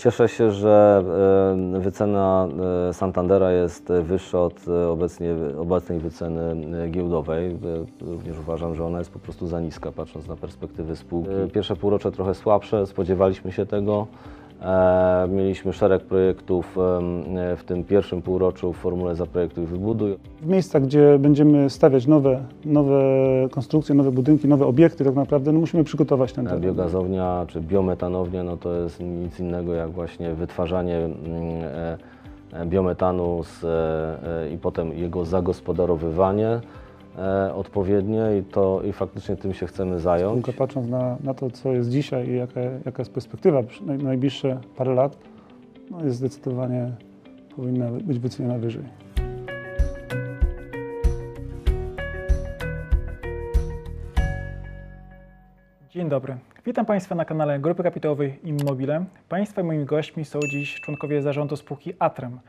Cieszę się, że e, wycena e, Santandera jest wyższa od e, obecnie, obecnej wyceny giełdowej. Również uważam, że ona jest po prostu za niska, patrząc na perspektywy spółki. Pierwsze półrocze trochę słabsze, spodziewaliśmy się tego. E, Mieliśmy szereg projektów e, w tym pierwszym półroczu w formule Zaprojektuj Wybuduj. W miejscach, gdzie będziemy stawiać nowe, nowe konstrukcje, nowe budynki, nowe obiekty, tak naprawdę no musimy przygotować ten E, teren. Biogazownia czy biometanownia no to jest nic innego jak właśnie wytwarzanie mm, biometanu z, i potem jego zagospodarowywanie e, odpowiednie i, to, i faktycznie tym się chcemy zająć. Tylko patrząc na, na to, co jest dzisiaj i jaka, jaka jest perspektywa naj, najbliższe parę lat, no jest zdecydowanie powinna być wyceniona wyżej. Dzień dobry. Witam Państwa na kanale Grupy Kapitałowej Immobile. Państwa i moimi gośćmi są dziś członkowie zarządu spółki Atrem.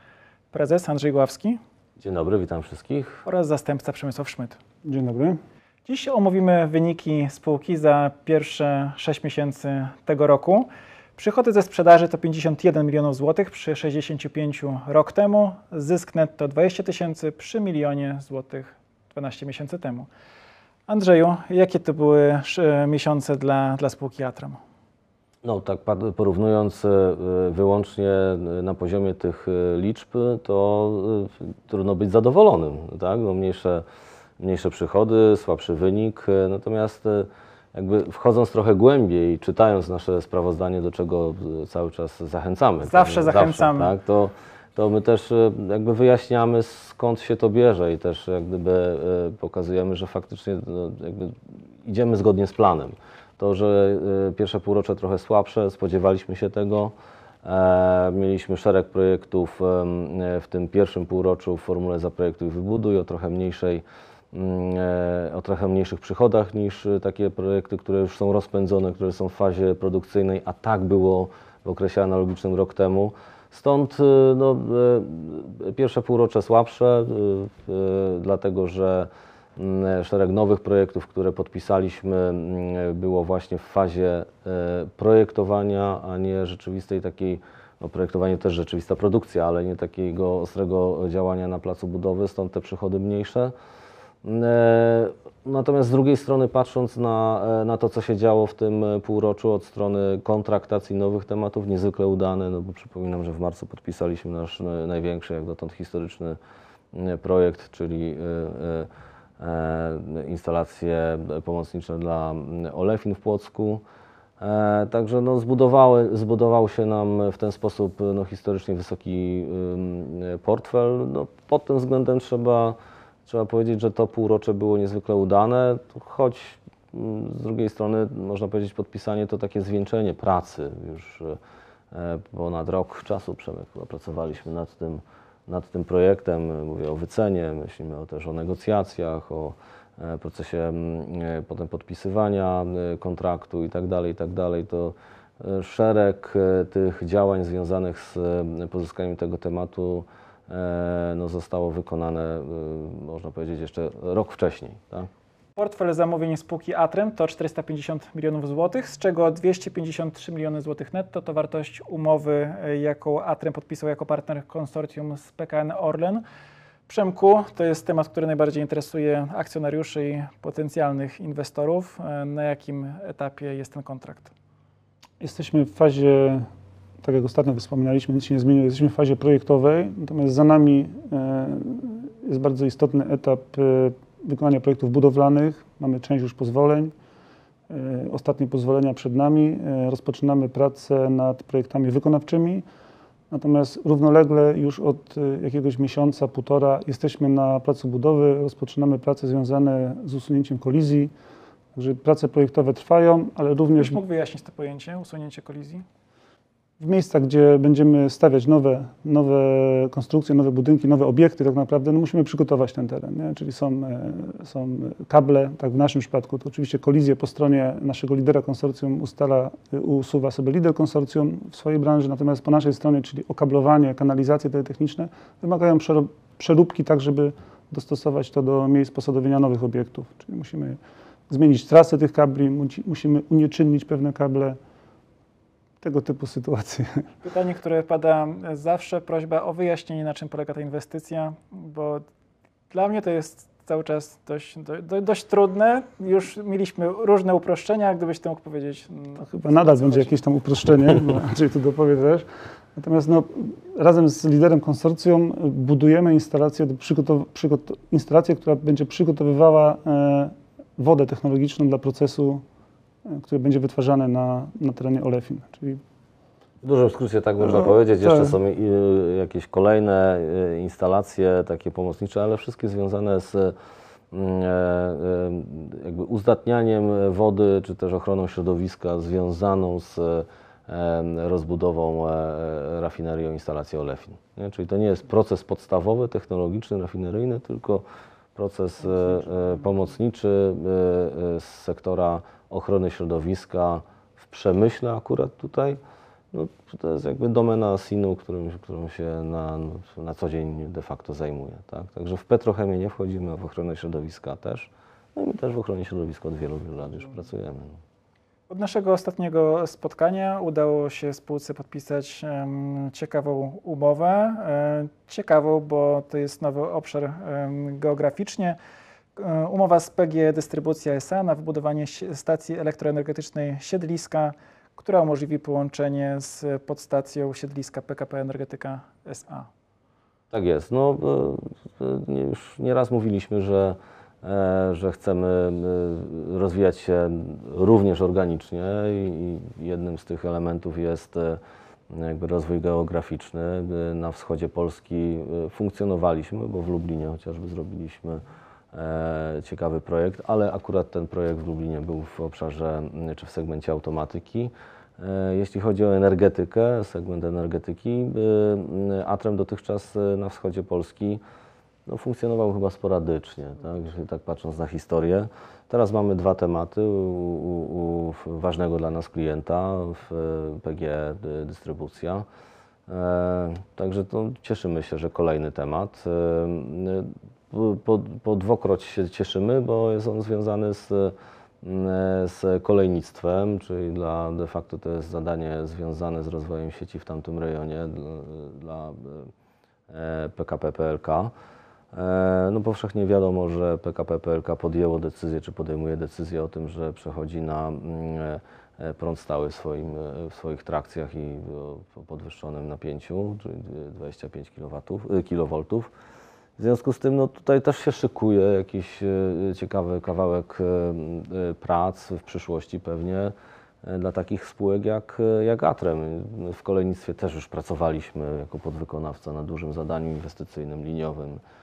Prezes Andrzej Gławski Dzień dobry, witam wszystkich. oraz zastępca Przemysław Szmyt. Dzień dobry. Dziś omówimy wyniki spółki za pierwsze 6 miesięcy tego roku. Przychody ze sprzedaży to 51 milionów złotych przy 65 rok temu. Zysk netto 20 tysięcy przy milionie złotych 12 miesięcy temu. Andrzeju, jakie to były miesiące dla, dla spółki Atrem? No tak porównując e, wyłącznie na poziomie tych e, liczb, to e, trudno być zadowolonym. Tak? No mniejsze, mniejsze przychody, słabszy wynik, natomiast jakby wchodząc trochę głębiej, czytając nasze sprawozdanie, do czego cały czas zachęcamy. Zawsze tak? zachęcamy. tak? to, to my też jakby wyjaśniamy skąd się to bierze i też jak gdyby pokazujemy, że faktycznie no, jakby idziemy zgodnie z planem. To, że e, pierwsze półrocze trochę słabsze, spodziewaliśmy się tego. E, Mieliśmy szereg projektów w tym pierwszym półroczu w formule Zaprojektuj Wybuduj o trochę mniejszej mm, e, o trochę mniejszych przychodach niż e, takie projekty, które już są rozpędzone, które są w fazie produkcyjnej, a tak było w okresie analogicznym rok temu. Stąd e, no, e, pierwsze półrocze słabsze, dlatego że szereg nowych projektów, które podpisaliśmy, mm, było właśnie w fazie e, projektowania, a nie rzeczywistej takiej, no projektowanie też rzeczywista produkcja, ale nie takiego ostrego działania na placu budowy, stąd te przychody mniejsze. E, Natomiast z drugiej strony, patrząc na, e, na to, co się działo w tym e, półroczu od strony kontraktacji nowych tematów, niezwykle udane, no bo przypominam, że w marcu podpisaliśmy nasz e, największy, jak dotąd historyczny e, projekt, czyli e, e, e, instalacje pomocnicze dla mm, Olefin w Płocku. E, Także no, zbudowały, zbudował się nam w ten sposób no, historycznie wysoki ym, portfel. No, pod tym względem trzeba, trzeba powiedzieć, że to półrocze było niezwykle udane, choć mm, z drugiej strony można powiedzieć podpisanie to takie zwieńczenie pracy. Już e, ponad rok czasu pracowaliśmy nad tym, nad tym projektem. Mówię o wycenie, myślimy o, też o negocjacjach, o e, procesie mm, e, potem podpisywania e, kontraktu i tak dalej, i tak. To szereg tych działań związanych z pozyskaniem tego tematu no, zostało wykonane, można powiedzieć, jeszcze rok wcześniej. Tak? Portfel zamówień spółki Atrem to 450 milionów złotych, z czego 253 miliony złotych netto to wartość umowy, e, jaką Atrem podpisał jako partner konsorcjum z PKN Orlen. Przemku, to jest temat, który najbardziej interesuje akcjonariuszy i potencjalnych inwestorów. E, Na jakim etapie jest ten kontrakt? Jesteśmy w fazie, tak jak ostatnio wspominaliśmy, nic się nie zmieniło, jesteśmy w fazie projektowej, natomiast za nami e, jest bardzo istotny etap wykonania projektów budowlanych. Mamy część już pozwoleń, e, ostatnie pozwolenia przed nami. E, Rozpoczynamy pracę nad projektami wykonawczymi, natomiast równolegle już od e, jakiegoś miesiąca, półtora jesteśmy na placu budowy, rozpoczynamy prace związane z usunięciem kolizji. Także prace projektowe trwają, ale również Byś mógł wyjaśnić to pojęcie, usunięcie kolizji? W miejscach, gdzie będziemy stawiać nowe, nowe konstrukcje, nowe budynki, nowe obiekty, tak naprawdę no musimy przygotować ten teren. Nie? Czyli są, e, są kable, tak w naszym przypadku to oczywiście kolizje po stronie naszego lidera konsorcjum ustala, e, usuwa sobie lider konsorcjum w swojej branży, natomiast po naszej stronie, czyli okablowanie, kanalizacje teletechniczne, wymagają przeróbki tak, żeby dostosować to do miejsc posadowienia nowych obiektów. Czyli musimy zmienić trasę tych kabli, musi- musimy unieczynnić pewne kable, tego typu sytuacje. Pytanie, które pada zawsze, prośba o wyjaśnienie, na czym polega ta inwestycja, bo dla mnie to jest cały czas dość, do, dość trudne. Już mieliśmy różne uproszczenia, gdybyś to mógł powiedzieć. To chyba nadal będzie jakieś tam uproszczenie, bo raczej tu dopowie też. Natomiast no, razem z liderem konsorcjum budujemy instalację, instalację która będzie przygotowywała e, wodę technologiczną dla procesu, e, który będzie wytwarzany na, na terenie Olefin. Czyli W dużym skrócie tak można No, powiedzieć. Jeszcze tak. są y, jakieś kolejne y, instalacje takie pomocnicze, ale wszystkie związane z y, y, jakby uzdatnianiem wody, czy też ochroną środowiska związaną z rozbudową e, rafinerii o instalację Olefin. Nie? Czyli to nie jest proces podstawowy, technologiczny, rafineryjny, tylko proces e, e, pomocniczy e, z sektora ochrony środowiska w przemyśle akurat tutaj. No, to jest jakby domena SIN-u, którym, którą się na, na co dzień de facto zajmuje. Tak? Także w petrochemię nie wchodzimy, w ochronę środowiska też. No i my też w ochronie środowiska od wielu, wielu lat już pracujemy. Od naszego ostatniego spotkania udało się spółce podpisać ciekawą umowę. E, ciekawą, bo to jest nowy obszar geograficznie. E, umowa z PG Dystrybucja SA na wybudowanie stacji elektroenergetycznej Siedliska, która umożliwi połączenie z podstacją siedliska PKP Energetyka SA. Tak jest. No, e, już nieraz mówiliśmy, że, że chcemy e, rozwijać się również organicznie i jednym z tych elementów jest e, jakby rozwój geograficzny. E, Na wschodzie Polski e, funkcjonowaliśmy, bo w Lublinie chociażby zrobiliśmy e, ciekawy projekt, ale akurat ten projekt w Lublinie był w obszarze m, czy w segmencie automatyki. E, Jeśli chodzi o energetykę, segment energetyki, y, Atrem dotychczas na wschodzie Polski no, funkcjonował chyba sporadycznie, tak, tak patrząc na historię. Teraz mamy dwa tematy u, u, u ważnego dla nas klienta w y, PG dy- Dystrybucja. E, Także to cieszymy się, że kolejny temat. E, y, po- Po, dwokroć się cieszymy, bo jest on związany z, mm, z kolejnictwem, czyli dla, de facto to jest zadanie związane z rozwojem sieci w tamtym rejonie dla, dla e, PKP PLK. E, No powszechnie wiadomo, że PKP PLK podjęło decyzję, czy podejmuje decyzję o tym, że przechodzi na mm, e, prąd stały w, swoim, e, w swoich trakcjach i o podwyższonym napięciu, czyli 25 kW. kilowoltów. W związku z tym no, tutaj też się szykuje jakiś e, ciekawy kawałek e, e, prac w przyszłości pewnie e, dla takich spółek jak, e, jak Atrem. W kolejnictwie też już pracowaliśmy jako podwykonawca na dużym zadaniu inwestycyjnym, liniowym e,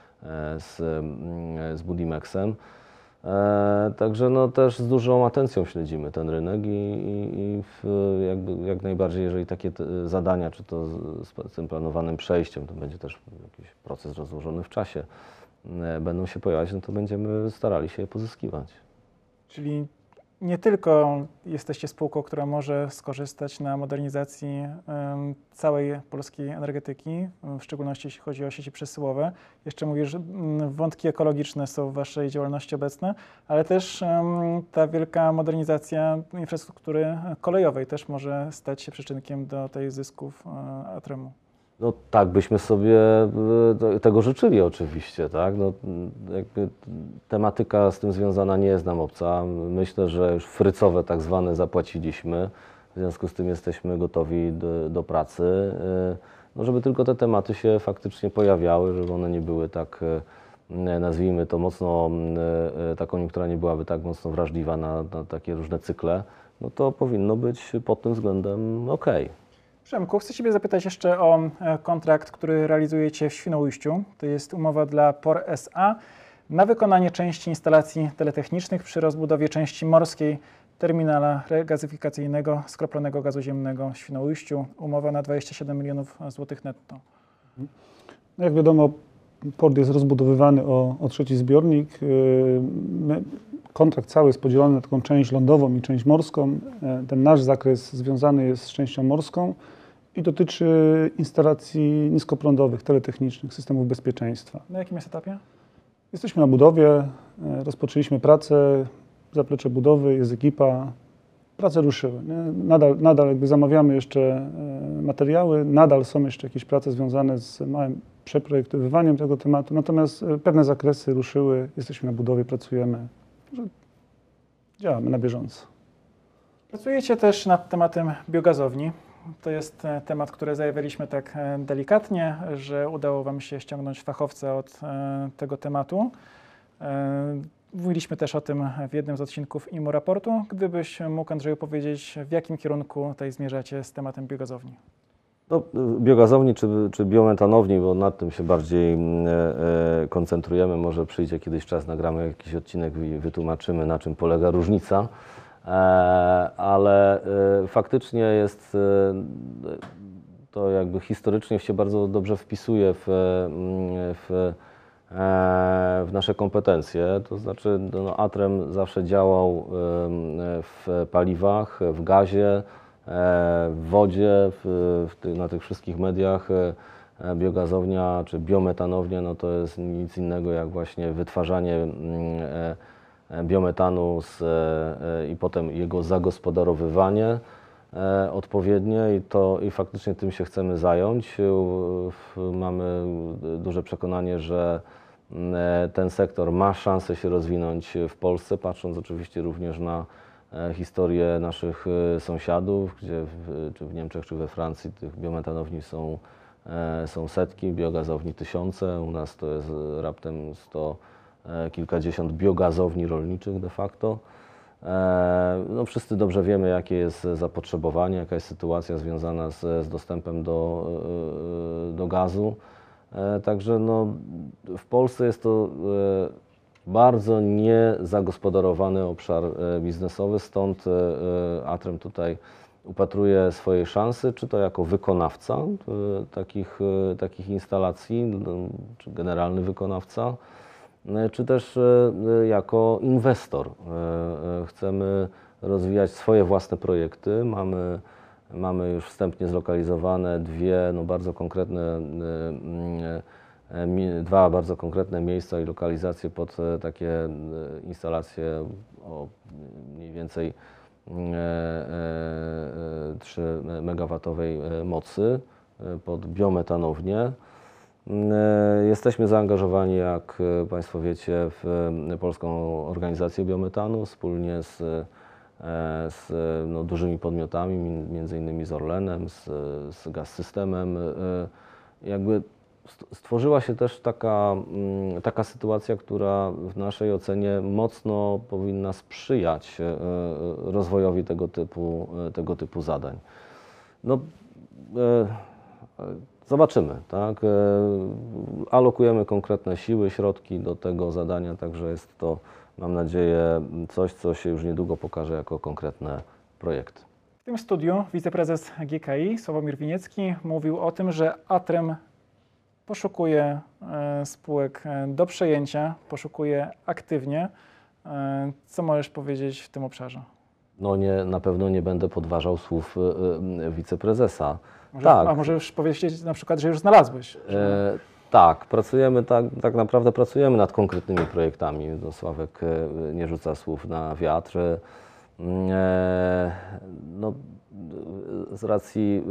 z, mm, z Budimexem. E, także no też z dużą atencją śledzimy ten rynek i, i, i w, jakby, jak najbardziej, jeżeli takie zadania, czy to z, z tym planowanym przejściem, to będzie też jakiś proces rozłożony w czasie, e, będą się pojawiać, no to będziemy starali się je pozyskiwać. Czyli nie tylko jesteście spółką, która może skorzystać na modernizacji całej polskiej energetyki, w szczególności jeśli chodzi o sieci przesyłowe. Jeszcze mówisz, mm, wątki ekologiczne są w Waszej działalności obecne, ale też ta wielka modernizacja infrastruktury kolejowej też może stać się przyczynkiem do tej zysków e, Atremu. No tak byśmy sobie e, tego życzyli oczywiście, tak? No, tematyka z tym związana nie jest nam obca. Myślę, że już frycowe tak zwane zapłaciliśmy, w związku z tym jesteśmy gotowi do, do pracy, e, no, żeby tylko te tematy się faktycznie pojawiały, żeby one nie były tak, e, nazwijmy to mocno, ta koniunktura nie byłaby tak mocno wrażliwa na, na takie różne cykle, no to powinno być pod tym względem okej. Przemku, chcę Ciebie zapytać jeszcze o e, kontrakt, który realizujecie w Świnoujściu. To jest umowa dla POR SA na wykonanie części instalacji teletechnicznych przy rozbudowie części morskiej terminala regazyfikacyjnego skroplonego gazu ziemnego w Świnoujściu. Umowa na 27 milionów złotych netto. No jak wiadomo, port jest rozbudowywany o, o trzeci zbiornik. Yy, My, kontrakt cały jest podzielony na taką część lądową i część morską. E, Ten nasz zakres związany jest z częścią morską i dotyczy instalacji niskoprądowych, teletechnicznych, systemów bezpieczeństwa. Na jakim jest etapie? Jesteśmy na budowie, e, rozpoczęliśmy pracę, zaplecze budowy, jest ekipa. prace ruszyły. Nie? Nadal, nadal jakby zamawiamy jeszcze e, materiały, nadal są jeszcze jakieś prace związane z małym przeprojektowywaniem tego tematu, natomiast pewne zakresy ruszyły, jesteśmy na budowie, pracujemy, że działamy na bieżąco. Pracujecie też nad tematem biogazowni. To jest e, temat, który zajawialiśmy tak e, delikatnie, że udało Wam się ściągnąć fachowca od e, tego tematu. Mówiliśmy też o tym w jednym z odcinków IMO raportu. Gdybyś mógł, Andrzeju, powiedzieć, w jakim kierunku tutaj zmierzacie z tematem biogazowni? No, biogazowni czy, czy biometanowni, bo nad tym się bardziej mm, e, e, koncentrujemy. Może przyjdzie kiedyś czas, nagramy jakiś odcinek i wytłumaczymy, na czym polega różnica. E, ale e, faktycznie jest e, to jakby historycznie się bardzo dobrze wpisuje w, mm, w, e, w nasze kompetencje. To znaczy no, Atrem zawsze działał w paliwach, w gazie, e, w wodzie, w, w na tych wszystkich mediach. e, Biogazownia czy biometanownia no to jest nic innego jak właśnie wytwarzanie mm, e, e, biometanu z, e, e, i potem jego zagospodarowywanie e, odpowiednie i, to, i faktycznie tym się chcemy zająć. Mamy duże przekonanie, że mm, e, ten sektor ma szansę się rozwinąć w Polsce, patrząc oczywiście również na e, historię naszych e, sąsiadów, gdzie w, czy w Niemczech, czy we Francji tych biometanowni są, e, są setki, biogazowni tysiące. U nas to jest e, raptem sto e, kilkadziesiąt biogazowni rolniczych de facto. E, No, wszyscy dobrze wiemy, jakie jest zapotrzebowanie, jaka jest sytuacja związana z, z dostępem do, e, do gazu. E, Także no, w Polsce jest to e, bardzo niezagospodarowany obszar e, biznesowy, stąd e, e, Atrem tutaj upatruje swojej szansy, czy to jako wykonawca takich, takich instalacji, no, czy generalny wykonawca, czy też jako inwestor. Chcemy rozwijać swoje własne projekty. Mamy, mamy już wstępnie zlokalizowane dwie no, bardzo konkretne, dwa bardzo konkretne miejsca i lokalizacje pod e, takie e, instalacje o mniej więcej mm, e, e, e, 3 megawatowej e, mocy e, pod biometanownię. E, Jesteśmy zaangażowani, jak e, Państwo wiecie, w e, Polską Organizację Biometanu wspólnie z, e, z e, no, dużymi podmiotami, między innymi z Orlenem, z, z Gaz Systemem. E, Jakby stworzyła się też taka, mm, taka sytuacja, która w naszej ocenie mocno powinna sprzyjać e, e, rozwojowi tego typu, e, tego typu zadań. No, Zobaczymy, tak? Alokujemy konkretne siły, środki do tego zadania, także jest to, mam nadzieję, coś, co się już niedługo pokaże jako konkretne projekty. W tym studiu wiceprezes GKI Sławomir Winiecki mówił o tym, że Atrem poszukuje spółek e, do przejęcia, poszukuje aktywnie. E, Co możesz powiedzieć w tym obszarze? No nie, na pewno nie będę podważał słów e, wiceprezesa. Może, Tak. A może już powiedzieć na przykład, że już znalazłeś? E, tak, pracujemy tak, tak naprawdę pracujemy nad konkretnymi projektami. No, Sławek nie rzuca słów na wiatr. No, z racji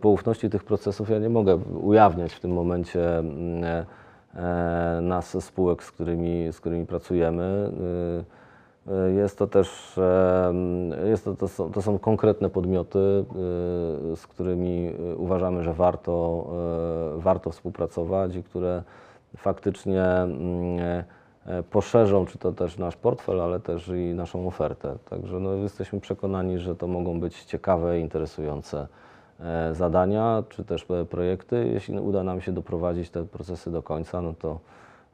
poufności tych procesów ja nie mogę ujawniać w tym momencie mm, e, e, nas spółek, z którymi, z którymi pracujemy. E, jest to też e, jest to, to, są, to są konkretne podmioty, e, z którymi uważamy, że warto, warto współpracować i które faktycznie mm, poszerzą czy to też nasz portfel, ale też i naszą ofertę. Także no, jesteśmy przekonani, że to mogą być ciekawe, interesujące zadania czy też e, projekty. Jeśli uda nam się doprowadzić te procesy do końca, no to,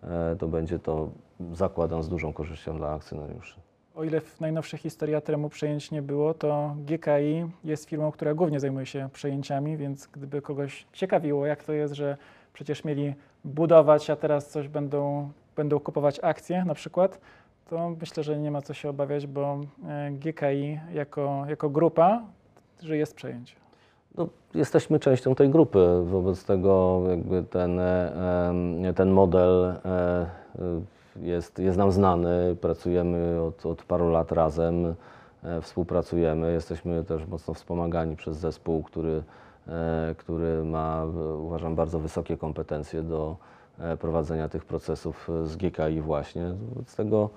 e, to będzie to, zakładam, z dużą korzyścią dla akcjonariuszy. O ile w najnowszej historii Atremu przejęć nie było, to GKI jest firmą, która głównie zajmuje się przejęciami, więc gdyby kogoś ciekawiło, jak to jest, że przecież mieli budować, a teraz coś będą, będą kupować akcje na przykład, to myślę, że nie ma co się obawiać, bo e, GKI jako, jako grupa żyje z przejęcia. No, jesteśmy częścią tej grupy, wobec tego jakby ten, e, ten model e, e, jest, jest nam znany, pracujemy od, od paru lat razem. współpracujemy. Jesteśmy też mocno wspomagani przez zespół, który, który ma, uważam, bardzo wysokie kompetencje do prowadzenia tych procesów z GKI właśnie. Z tego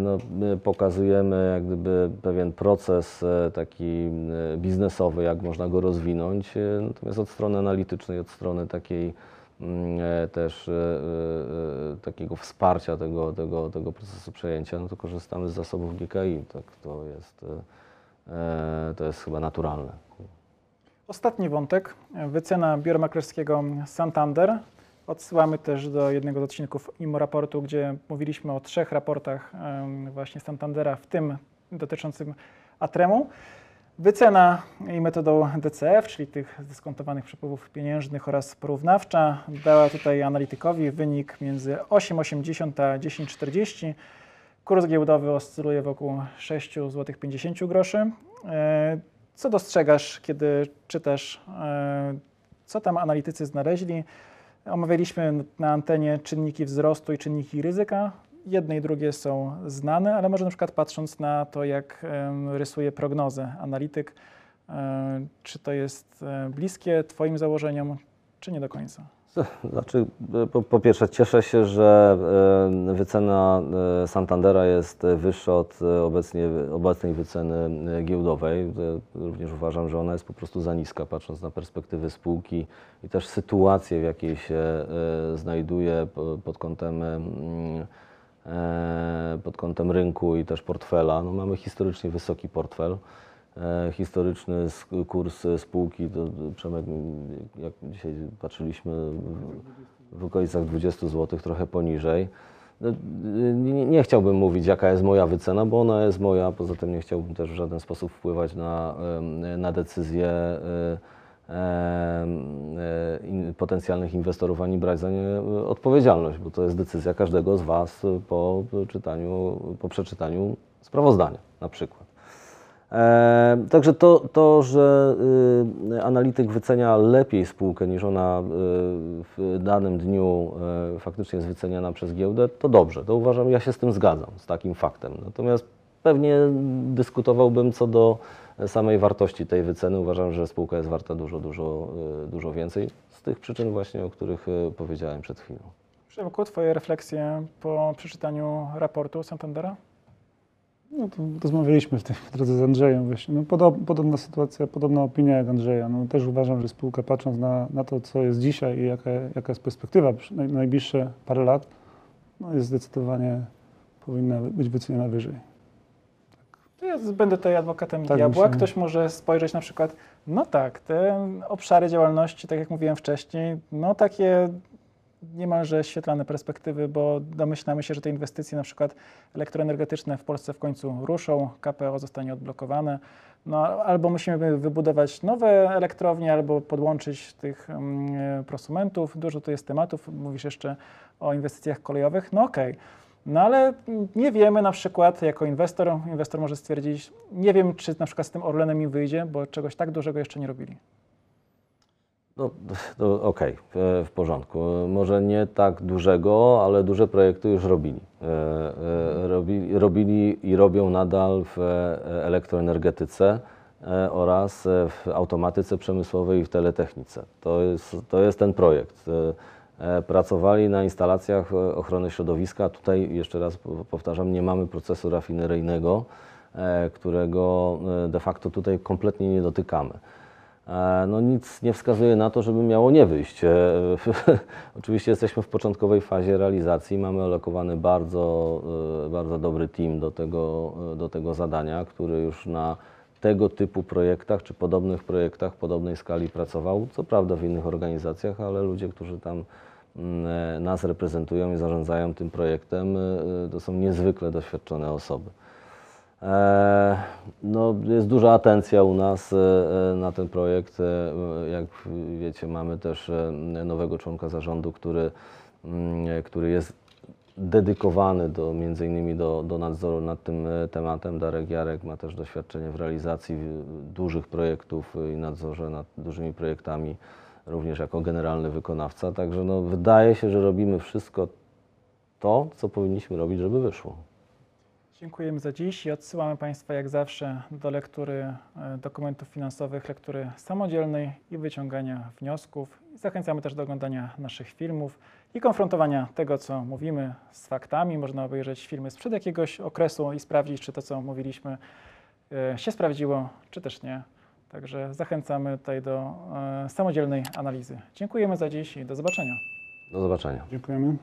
no, my pokazujemy jak gdyby pewien proces e, taki e, biznesowy, jak można go rozwinąć, e, natomiast od strony analitycznej, od strony takiej mm, e, też e, e, takiego wsparcia tego, tego, tego procesu przejęcia, no to korzystamy z zasobów GKI. Tak, to, jest, e, e, to jest chyba naturalne. Ostatni wątek, wycena biura maklerskiego Santander. Odsyłamy też do jednego z odcinków IMO raportu, gdzie mówiliśmy o trzech raportach właśnie Santandera, w tym dotyczącym Atremu. Wycena i metodą DCF, czyli tych zdyskontowanych przepływów pieniężnych oraz porównawcza, dała tutaj analitykowi wynik między 8,80 a 10,40. Kurs giełdowy oscyluje wokół 6 zł 50 groszy. E, Co dostrzegasz, kiedy czytasz, e, co tam analitycy znaleźli? Omawialiśmy na antenie czynniki wzrostu i czynniki ryzyka. Jedne i drugie są znane, ale może na przykład patrząc na to, jak rysuje prognozę analityk, czy to jest bliskie Twoim założeniom, czy nie do końca? Znaczy, e, po, po pierwsze, cieszę się, że e, wycena e, Santandera jest wyższa od obecnie, obecnej wyceny giełdowej. Również uważam, że ona jest po prostu za niska, patrząc na perspektywy spółki i też sytuację, w jakiej się znajduje po- pod kątem, pod kątem rynku i też portfela. No, mamy historycznie wysoki portfel. E, historyczny kurs e, spółki, to Przemek, jak dzisiaj patrzyliśmy, w- okolicach 20 zł, trochę poniżej. No, y, Nie, nie chciałbym mówić, jaka jest moja wycena, bo ona jest moja. Poza tym nie chciałbym też w żaden sposób wpływać na, na decyzje e, e, potencjalnych inwestorów, ani brać za nie e, odpowiedzialność, bo to jest decyzja każdego z Was po czytaniu, po przeczytaniu sprawozdania na przykład. Także to, to, że y, analityk wycenia lepiej spółkę niż ona y, w danym dniu y, faktycznie jest wyceniana przez giełdę, to dobrze. To uważam, ja się z tym zgadzam, z takim faktem. Natomiast pewnie dyskutowałbym co do samej wartości tej wyceny. Uważam, że spółka jest warta dużo, dużo, dużo więcej z tych przyczyn właśnie, o których powiedziałem przed chwilą. Przemku, Twoje refleksje po przeczytaniu raportu Santandera? No to rozmawialiśmy w tej drodze z Andrzejem właśnie. No, podob, podobna sytuacja, podobna opinia jak Andrzeja. No, też uważam, że spółka patrząc na, na to, co jest dzisiaj i jaka, jaka jest perspektywa naj, najbliższe parę lat, no, jest zdecydowanie powinna być wyceniona wyżej. To ja będę tutaj adwokatem Tak diabła. myślę. Ktoś może spojrzeć na przykład, no tak, te obszary działalności, tak jak mówiłem wcześniej, no takie niemalże świetlane perspektywy, bo domyślamy się, że te inwestycje na przykład elektroenergetyczne w Polsce w końcu ruszą, KPO zostanie odblokowane. No, albo musimy wybudować nowe elektrownie, albo podłączyć tych mm, prosumentów. Dużo tu jest tematów. Mówisz jeszcze o inwestycjach kolejowych. No okej. No ale nie wiemy na przykład, jako inwestor, inwestor może stwierdzić, nie wiem, czy na przykład z tym Orlenem im wyjdzie, bo czegoś tak dużego jeszcze nie robili. No, to okej, w, w porządku. Może nie tak dużego, ale duże projekty już robili. E, e, Robili, robili i robią nadal w e, elektroenergetyce e, oraz e, w automatyce przemysłowej i w teletechnice. To jest, to jest ten projekt. E, e, Pracowali na instalacjach e, ochrony środowiska. Tutaj jeszcze raz po- powtarzam, nie mamy procesu rafineryjnego, e, którego e, de facto tutaj kompletnie nie dotykamy. E, No nic nie wskazuje na to, żeby miało nie wyjść. E, Oczywiście jesteśmy w początkowej fazie realizacji, mamy alokowany bardzo, e, bardzo dobry team do tego, do tego zadania, który już na tego typu projektach czy podobnych projektach podobnej skali pracował. Co prawda w innych organizacjach, ale ludzie, którzy tam mm, nas reprezentują i zarządzają tym projektem, to są niezwykle doświadczone osoby. E, No, jest duża atencja u nas e, e, na ten projekt. Jak wiecie, mamy też nowego członka zarządu, który, mm, który jest dedykowany do, między innymi do, do nadzoru nad tym tematem. Darek Jarek ma też doświadczenie w realizacji dużych projektów i nadzorze nad dużymi projektami, również jako generalny wykonawca. Także no, wydaje się, że robimy wszystko to, co powinniśmy robić, żeby wyszło. Dziękujemy za dziś i odsyłamy Państwa jak zawsze do lektury e, dokumentów finansowych, lektury samodzielnej i wyciągania wniosków. Zachęcamy też do oglądania naszych filmów i konfrontowania tego, co mówimy z faktami. Można obejrzeć filmy sprzed jakiegoś okresu i sprawdzić, czy to, co mówiliśmy, e, się sprawdziło, czy też nie. Także zachęcamy tutaj do e, samodzielnej analizy. Dziękujemy za dziś i do zobaczenia. Do zobaczenia. Dziękujemy.